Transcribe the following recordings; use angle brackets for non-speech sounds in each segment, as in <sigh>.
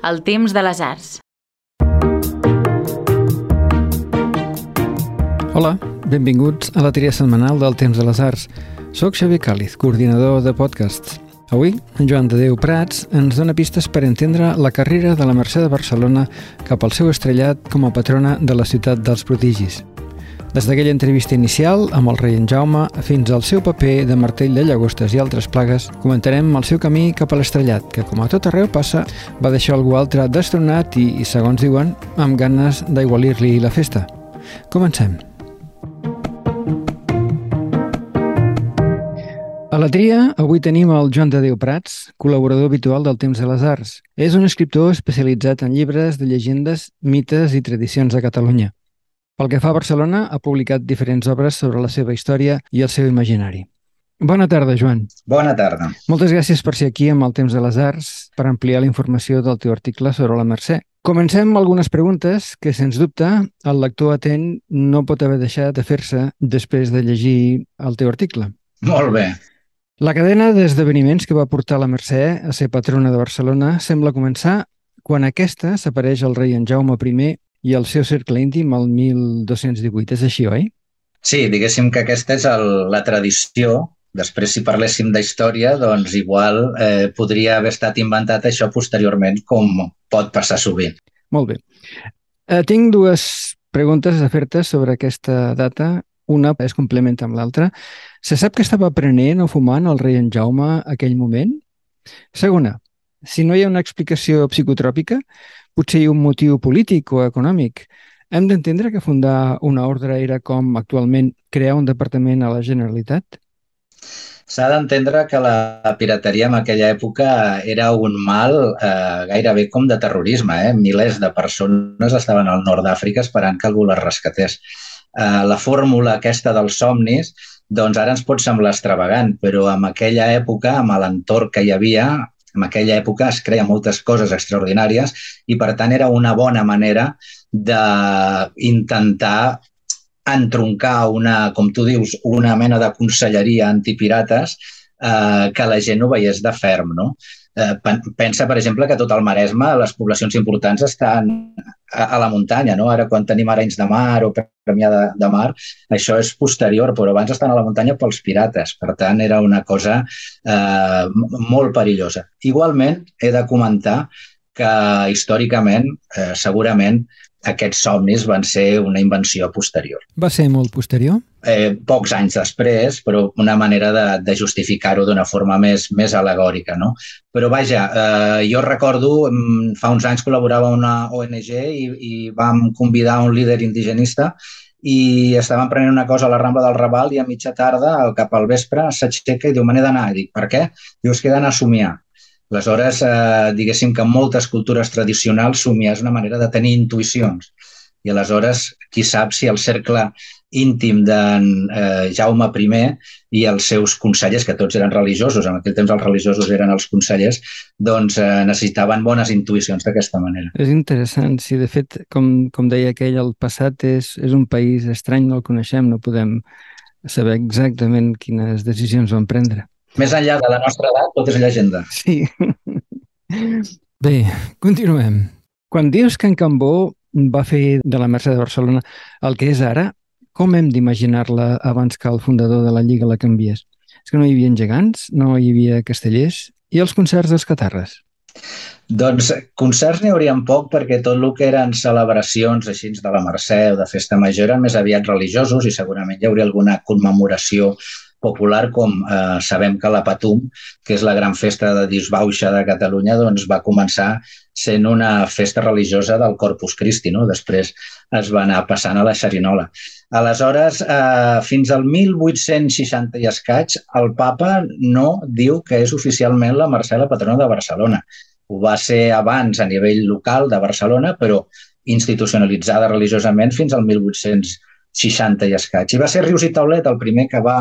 El temps de les arts. Hola, benvinguts a la tria setmanal del Temps de les Arts. Soc Xavier Càliz, coordinador de podcasts. Avui, en Joan de Déu Prats ens dona pistes per entendre la carrera de la Mercè de Barcelona cap al seu estrellat com a patrona de la ciutat dels prodigis. Des d'aquella entrevista inicial amb el rei en Jaume fins al seu paper de martell de llagostes i altres plagues, comentarem el seu camí cap a l'estrellat, que com a tot arreu passa, va deixar algú altre destronat i, segons diuen, amb ganes d'aigualir-li la festa. Comencem. A la tria, avui tenim el Joan de Déu Prats, col·laborador habitual del Temps de les Arts. És un escriptor especialitzat en llibres de llegendes, mites i tradicions de Catalunya. Pel que fa a Barcelona, ha publicat diferents obres sobre la seva història i el seu imaginari. Bona tarda, Joan. Bona tarda. Moltes gràcies per ser aquí amb el Temps de les Arts per ampliar la informació del teu article sobre la Mercè. Comencem amb algunes preguntes que, sens dubte, el lector atent no pot haver deixat de fer-se després de llegir el teu article. Molt bé. La cadena d'esdeveniments que va portar la Mercè a ser patrona de Barcelona sembla començar quan aquesta s'apareix al rei en Jaume I i el seu cercle íntim el 1218. És així, oi? Sí, diguéssim que aquesta és el, la tradició. Després, si parléssim d'història, doncs igual eh, podria haver estat inventat això posteriorment, com pot passar sovint. Molt bé. Eh, tinc dues preguntes a fer-te sobre aquesta data. Una es complementa amb l'altra. Se sap que estava prenent o fumant el rei en Jaume aquell moment? Segona, si no hi ha una explicació psicotròpica, potser hi ha un motiu polític o econòmic. Hem d'entendre que fundar una ordre era com actualment crear un departament a la Generalitat? S'ha d'entendre que la pirateria en aquella època era un mal eh, gairebé com de terrorisme. Eh? Milers de persones estaven al nord d'Àfrica esperant que algú les rescatés. Eh, la fórmula aquesta dels somnis doncs ara ens pot semblar extravagant, però en aquella època, amb l'entorn que hi havia, en aquella època es creia moltes coses extraordinàries i, per tant, era una bona manera d'intentar entroncar una, com tu dius, una mena de conselleria antipirates eh, que la gent ho veiés de ferm, no? Eh, pensa, per exemple, que tot el Maresme, les poblacions importants estan a, a la muntanya, no? Ara, quan tenim Arenys de Mar o Premià de, de Mar, això és posterior, però abans estan a la muntanya pels pirates. Per tant, era una cosa eh, molt perillosa. Igualment, he de comentar que històricament, eh, segurament, aquests somnis van ser una invenció posterior. Va ser molt posterior? Eh, pocs anys després, però una manera de, de justificar-ho d'una forma més, més alegòrica. No? Però vaja, eh, jo recordo, fa uns anys col·laborava una ONG i, i vam convidar un líder indigenista i estàvem prenent una cosa a la Rambla del Raval i a mitja tarda, cap al vespre, s'aixeca i diu, me n'he d'anar. Dic, per què? Diu, és que he d'anar a somiar. Aleshores, eh, diguéssim que moltes cultures tradicionals somiar és una manera de tenir intuïcions. I aleshores, qui sap si el cercle íntim d'en eh, Jaume I i els seus consellers, que tots eren religiosos, en aquell temps els religiosos eren els consellers, doncs eh, necessitaven bones intuïcions d'aquesta manera. És interessant. Sí, de fet, com, com deia aquell, el passat és, és un país estrany, no el coneixem, no podem saber exactament quines decisions van prendre. Més enllà de la nostra edat, tot és llegenda. Sí. <laughs> Bé, continuem. Quan dius que en Cambó va fer de la Mercè de Barcelona el que és ara, com hem d'imaginar-la abans que el fundador de la Lliga la canviés? És que no hi havia gegants, no hi havia castellers i els concerts dels catarres. Doncs concerts n'hi haurien poc perquè tot el que eren celebracions així de la Mercè o de festa major eren més aviat religiosos i segurament hi hauria alguna commemoració popular com eh, sabem que la Patum, que és la gran festa de disbauxa de Catalunya, doncs va començar sent una festa religiosa del Corpus Christi, no? després es va anar passant a la xerinola. Aleshores, eh, fins al 1860 i escaig, el papa no diu que és oficialment la Mercè la patrona de Barcelona. Ho va ser abans a nivell local de Barcelona, però institucionalitzada religiosament fins al 1860 60 i escaig. I va ser Rius i Taulet el primer que va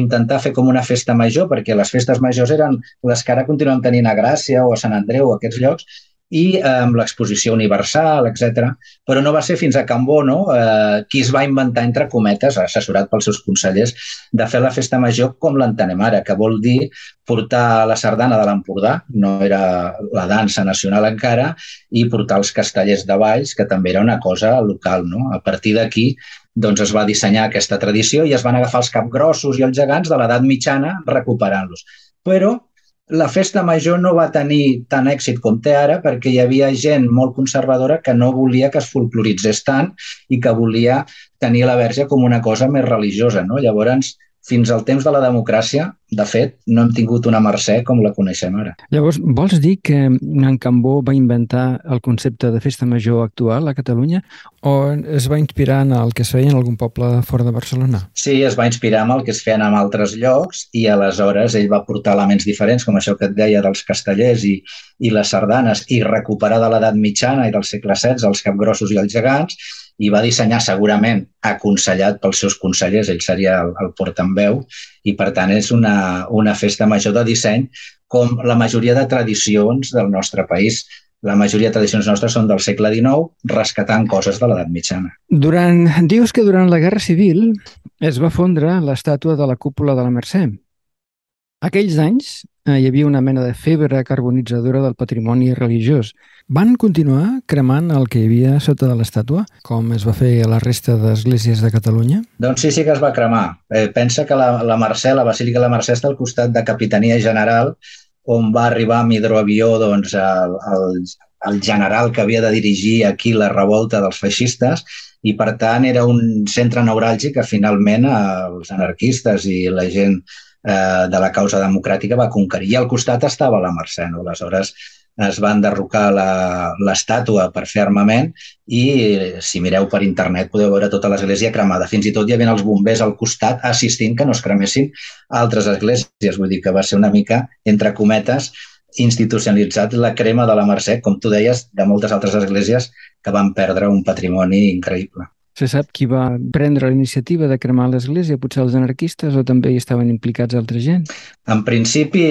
intentar fer com una festa major, perquè les festes majors eren les que ara continuem tenint a Gràcia o a Sant Andreu o aquests llocs, i eh, amb l'exposició universal, etc. Però no va ser fins a Can Bono eh, qui es va inventar, entre cometes, assessorat pels seus consellers, de fer la festa major com l'entenem ara, que vol dir portar la sardana de l'Empordà, no era la dansa nacional encara, i portar els castellers de Valls, que també era una cosa local. No? A partir d'aquí doncs es va dissenyar aquesta tradició i es van agafar els capgrossos i els gegants de l'edat mitjana recuperant-los. Però la festa major no va tenir tant èxit com té ara perquè hi havia gent molt conservadora que no volia que es folcloritzés tant i que volia tenir la verge com una cosa més religiosa. No? Llavors, fins al temps de la democràcia, de fet, no hem tingut una Mercè com la coneixem ara. Llavors, vols dir que en Cambó va inventar el concepte de festa major actual a Catalunya o es va inspirar en el que es feia en algun poble fora de Barcelona? Sí, es va inspirar en el que es feien en altres llocs i aleshores ell va portar elements diferents, com això que et deia dels castellers i, i les sardanes, i recuperar de l'edat mitjana i del segle XVI els capgrossos i els gegants, i va dissenyar segurament aconsellat pels seus consellers, ell seria el, el portaveu, i per tant és una, una festa major de disseny com la majoria de tradicions del nostre país. La majoria de tradicions nostres són del segle XIX, rescatant coses de l'edat mitjana. Durant, dius que durant la Guerra Civil es va fondre l'estàtua de la cúpula de la Mercè. Aquells anys eh, hi havia una mena de febre carbonitzadora del patrimoni religiós. Van continuar cremant el que hi havia sota de l'estàtua, com es va fer a la resta d'esglésies de Catalunya? Doncs sí, sí que es va cremar. Eh, pensa que la, la Mercè, la Basílica de la Mercè està al costat de Capitania General, on va arribar amb hidroavió doncs, el, el, el general que havia de dirigir aquí la revolta dels feixistes i, per tant, era un centre neuràlgic que finalment els anarquistes i la gent eh, de la causa democràtica va conquerir. I al costat estava la Mercè. No? Aleshores es va enderrocar l'estàtua per fer armament i si mireu per internet podeu veure tota l'església cremada. Fins i tot hi havia els bombers al costat assistint que no es cremessin altres esglésies. Vull dir que va ser una mica, entre cometes, institucionalitzat la crema de la Mercè, com tu deies, de moltes altres esglésies que van perdre un patrimoni increïble. Se sap qui va prendre la iniciativa de cremar l'església? Potser els anarquistes o també hi estaven implicats altra gent? En principi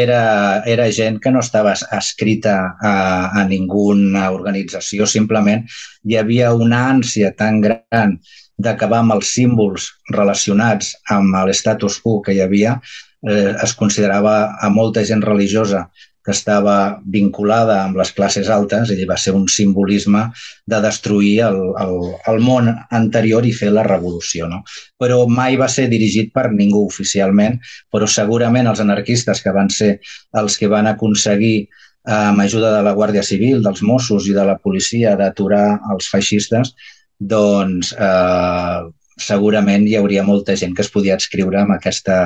era, era gent que no estava escrita a, a ninguna organització, simplement hi havia una ànsia tan gran d'acabar amb els símbols relacionats amb l'estatus quo que hi havia, eh, es considerava a molta gent religiosa que estava vinculada amb les classes altes i va ser un simbolisme de destruir el, el, el món anterior i fer la revolució. No? Però mai va ser dirigit per ningú oficialment, però segurament els anarquistes que van ser els que van aconseguir eh, amb ajuda de la Guàrdia Civil, dels Mossos i de la policia d'aturar els feixistes, doncs eh, segurament hi hauria molta gent que es podia adscriure amb aquesta,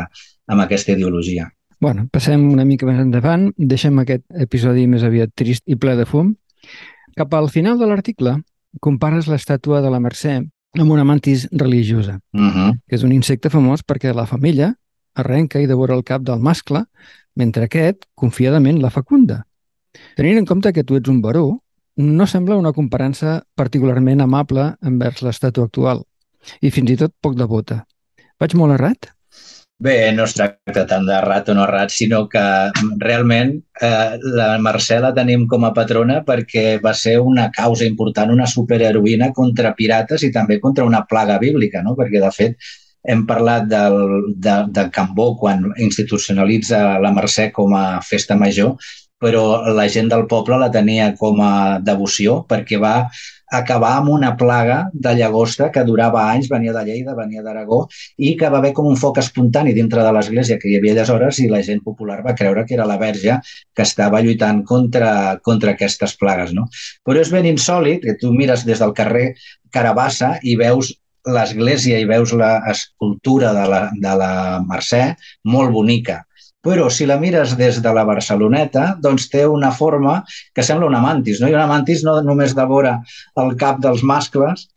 amb aquesta ideologia. Bueno, passem una mica més endavant, deixem aquest episodi més aviat trist i ple de fum. Cap al final de l'article, compares l'estàtua de la Mercè amb una mantis religiosa, uh mhm. -huh. que és un insecte famós perquè la femella arrenca i devora el cap del mascle, mentre aquest, confiadament, la fecunda. Tenint en compte que tu ets un baró, no sembla una comparança particularment amable envers l'estàtua actual, i fins i tot poc devota. Vaig molt errat? Bé, no es tracta tant de rat o no rat, sinó que realment eh, la Mercè la tenim com a patrona perquè va ser una causa important, una superheroïna contra pirates i també contra una plaga bíblica, no? perquè de fet hem parlat del, de, de Cambó quan institucionalitza la Mercè com a festa major, però la gent del poble la tenia com a devoció perquè va acabar amb una plaga de llagosta que durava anys, venia de Lleida, venia d'Aragó, i que va haver com un foc espontani dintre de l'església que hi havia aleshores i la gent popular va creure que era la verge que estava lluitant contra, contra aquestes plagues. No? Però és ben insòlid que tu mires des del carrer Carabassa i veus l'església i veus l'escultura de la, de la Mercè molt bonica però si la mires des de la Barceloneta, doncs té una forma que sembla una mantis, no? I una mantis no només devora el cap dels mascles,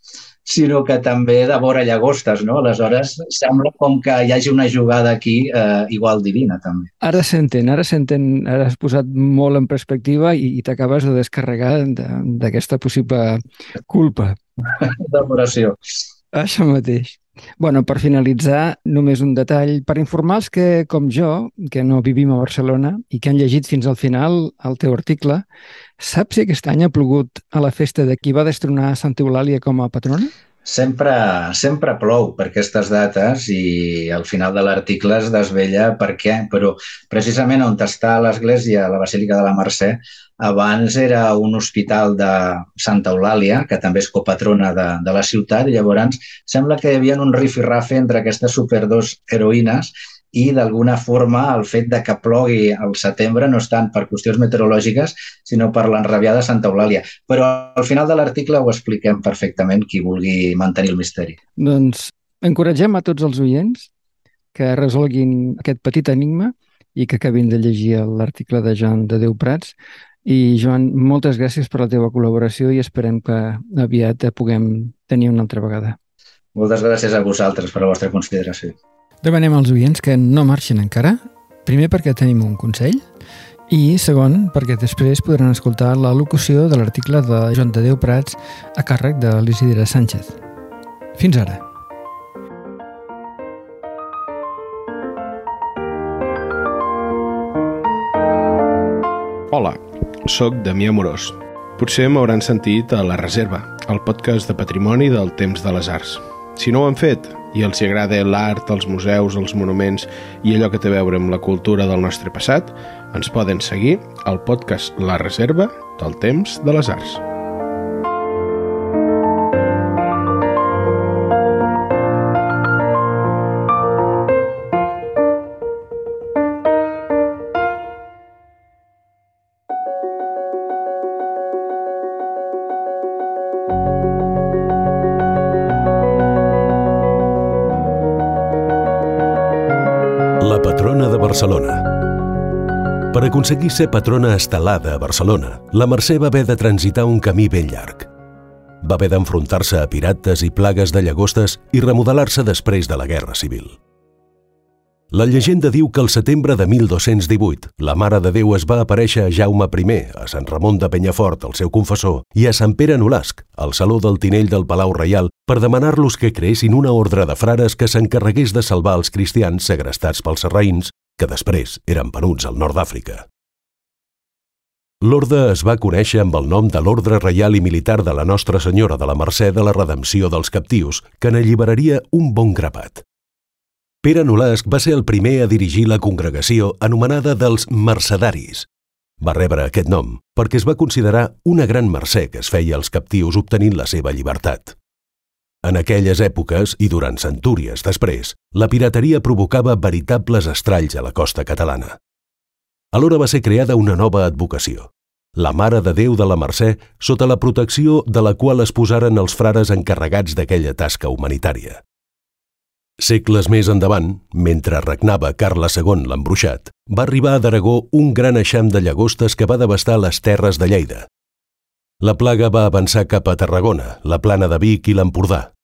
sinó que també devora llagostes, no? Aleshores, sembla com que hi hagi una jugada aquí eh, igual divina, també. Ara s'entén, ara s'entén, ara has posat molt en perspectiva i, i t'acabes de descarregar d'aquesta possible culpa. <laughs> Devoració. Això mateix. Bueno, per finalitzar, només un detall. Per informar els que, com jo, que no vivim a Barcelona i que han llegit fins al final el teu article, saps si aquest any ha plogut a la festa de qui va destronar Santa Eulàlia com a patrona? Sempre, sempre plou per aquestes dates i al final de l'article es desvella per què, però precisament on està l'església, la Basílica de la Mercè, abans era un hospital de Santa Eulàlia, que també és copatrona de, de la ciutat, i llavors sembla que hi havia un rifirrafe entre aquestes superdos heroïnes i d'alguna forma el fet de que plogui al setembre no és tant per qüestions meteorològiques, sinó per l'enrabiada Santa Eulàlia. Però al final de l'article ho expliquem perfectament qui vulgui mantenir el misteri. Doncs encoratgem a tots els oients que resolguin aquest petit enigma i que acabin de llegir l'article de Joan de Déu Prats i, Joan, moltes gràcies per la teva col·laboració i esperem que aviat puguem tenir una altra vegada. Moltes gràcies a vosaltres per la vostra consideració. Demanem als oients que no marxin encara, primer perquè tenim un consell i segon perquè després podran escoltar la locució de l'article de Joan de Déu Prats a càrrec de l'Isidre Sánchez. Fins ara. Hola, sóc Damià Morós. Potser m'hauran sentit a La Reserva, el podcast de patrimoni del temps de les arts. Si no ho han fet i els agrada l'art, els museus, els monuments i allò que té a veure amb la cultura del nostre passat, ens poden seguir al podcast La Reserva del temps de les arts. Barcelona. Per aconseguir ser patrona estelada a Barcelona, la Mercè va haver de transitar un camí ben llarg. Va haver d'enfrontar-se a pirates i plagues de llagostes i remodelar-se després de la Guerra Civil. La llegenda diu que al setembre de 1218 la Mare de Déu es va aparèixer a Jaume I, a Sant Ramon de Penyafort, el seu confessor, i a Sant Pere Nolasc, al Saló del Tinell del Palau Reial, per demanar-los que creessin una ordre de frares que s'encarregués de salvar els cristians segrestats pels serraïns que després eren venuts al nord d'Àfrica. L'orde es va conèixer amb el nom de l'Ordre Reial i Militar de la Nostra Senyora de la Mercè de la Redempció dels Captius, que n'alliberaria un bon grapat. Pere Nolasc va ser el primer a dirigir la congregació anomenada dels Mercedaris. Va rebre aquest nom perquè es va considerar una gran mercè que es feia als captius obtenint la seva llibertat. En aquelles èpoques i durant centúries després, la pirateria provocava veritables estralls a la costa catalana. Alhora va ser creada una nova advocació, la Mare de Déu de la Mercè, sota la protecció de la qual es posaren els frares encarregats d'aquella tasca humanitària. Segles més endavant, mentre regnava Carles II l'embruixat, va arribar a d'Aragó un gran eixam de llagostes que va devastar les terres de Lleida. La plaga va avançar cap a Tarragona, la plana de Vic i l'Empordà.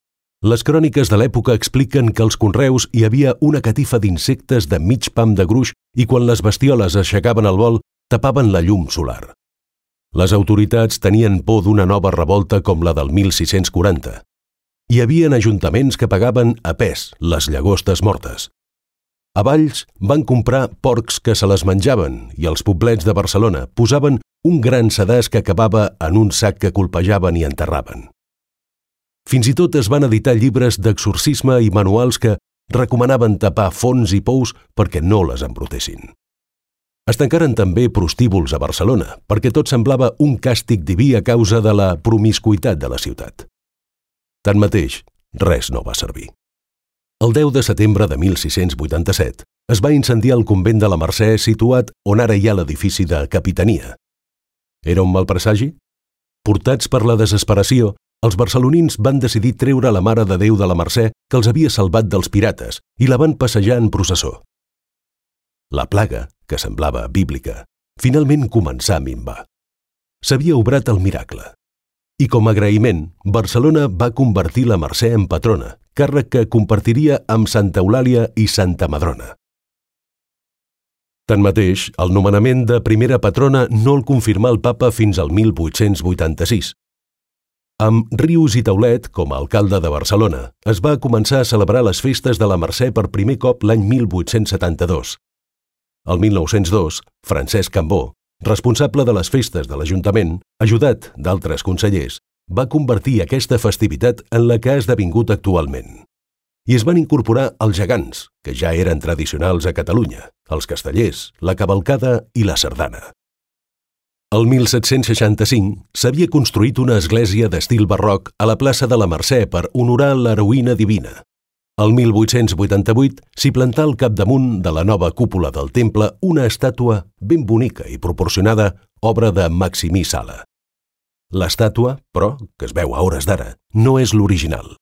Les cròniques de l'època expliquen que als conreus hi havia una catifa d'insectes de mig pam de gruix i quan les bestioles aixecaven el vol, tapaven la llum solar. Les autoritats tenien por d'una nova revolta com la del 1640. Hi havien ajuntaments que pagaven a pes les llagostes mortes. A Valls van comprar porcs que se les menjaven i els poblets de Barcelona posaven un gran sedàs que acabava en un sac que colpejaven i enterraven. Fins i tot es van editar llibres d'exorcisme i manuals que recomanaven tapar fons i pous perquè no les embrutessin. Es tancaren també prostíbuls a Barcelona, perquè tot semblava un càstig diví a causa de la promiscuitat de la ciutat. Tanmateix, res no va servir. El 10 de setembre de 1687 es va incendiar el convent de la Mercè situat on ara hi ha l'edifici de Capitania. Era un mal presagi? Portats per la desesperació, els barcelonins van decidir treure la Mare de Déu de la Mercè que els havia salvat dels pirates i la van passejar en processó. La plaga, que semblava bíblica, finalment començà a minvar. S'havia obrat el miracle. I com a agraïment, Barcelona va convertir la Mercè en patrona, càrrec que compartiria amb Santa Eulàlia i Santa Madrona. Tanmateix, el nomenament de primera patrona no el confirmà el papa fins al 1886, Amb Rius i Taulet com a alcalde de Barcelona, es va començar a celebrar les festes de la Mercè per primer cop l'any 1872. El 1902, Francesc Cambó, responsable de les festes de l'Ajuntament, ajudat d'altres consellers, va convertir aquesta festivitat en la que ha esdevingut actualment. I es van incorporar els gegants, que ja eren tradicionals a Catalunya, els castellers, la cavalcada i la sardana. El 1765 s'havia construït una església d'estil barroc a la plaça de la Mercè per honorar l'heroïna divina. El 1888 s'hi plantà al capdamunt de la nova cúpula del temple una estàtua ben bonica i proporcionada, obra de Maximí Sala. L'estàtua, però, que es veu a hores d'ara, no és l'original.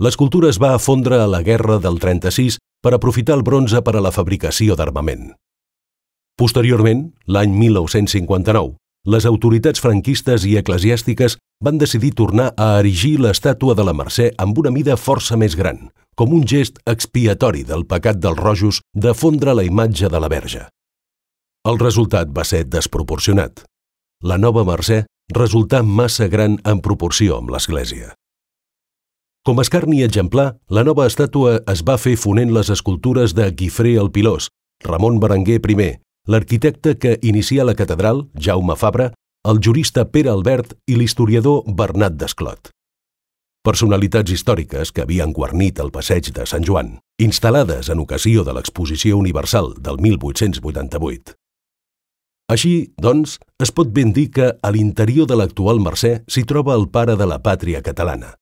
L'escultura es va afondre a la guerra del 36 per aprofitar el bronze per a la fabricació d'armament. Posteriorment, l'any 1959, les autoritats franquistes i eclesiàstiques van decidir tornar a erigir l'estàtua de la Mercè amb una mida força més gran, com un gest expiatori del pecat dels rojos de fondre la imatge de la Verge. El resultat va ser desproporcionat. La nova Mercè resultà massa gran en proporció amb l'església. Com a escarni exemplar, la nova estàtua es va fer fonent les escultures de Guifré el Pilós, Ramon Berenguer I, l'arquitecte que inicia la catedral, Jaume Fabra, el jurista Pere Albert i l'historiador Bernat Desclot. Personalitats històriques que havien guarnit el passeig de Sant Joan, instal·lades en ocasió de l'Exposició Universal del 1888. Així, doncs, es pot ben dir que a l'interior de l'actual Mercè s'hi troba el pare de la pàtria catalana.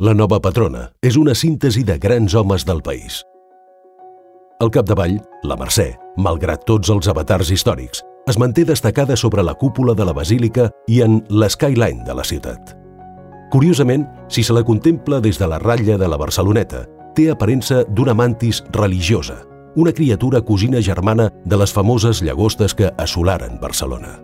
La nova patrona és una síntesi de grans homes del país – al capdavall, la Mercè, malgrat tots els avatars històrics, es manté destacada sobre la cúpula de la basílica i en l'skyline de la ciutat. Curiosament, si se la contempla des de la ratlla de la Barceloneta, té aparença d'una mantis religiosa, una criatura cosina germana de les famoses llagostes que assolaren Barcelona.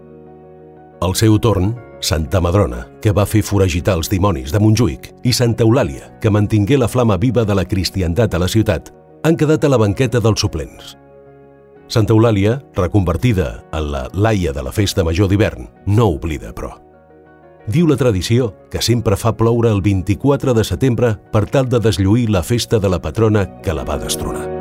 Al seu torn, Santa Madrona, que va fer foragitar els dimonis de Montjuïc, i Santa Eulàlia, que mantingué la flama viva de la cristiandat a la ciutat, han quedat a la banqueta dels suplents. Santa Eulàlia, reconvertida en la laia de la festa major d'hivern, no oblida, però. Diu la tradició que sempre fa ploure el 24 de setembre per tal de deslluir la festa de la patrona que la va destronar.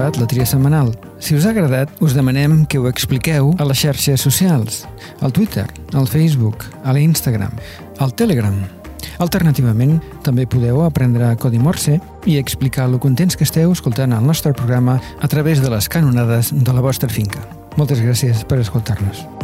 Arribat la tria setmanal. Si us ha agradat, us demanem que ho expliqueu a les xarxes socials, al Twitter, al Facebook, a l'Instagram, al Telegram. Alternativament, també podeu aprendre codi Morse i explicar lo contents que esteu escoltant el nostre programa a través de les canonades de la vostra finca. Moltes gràcies per escoltar-nos.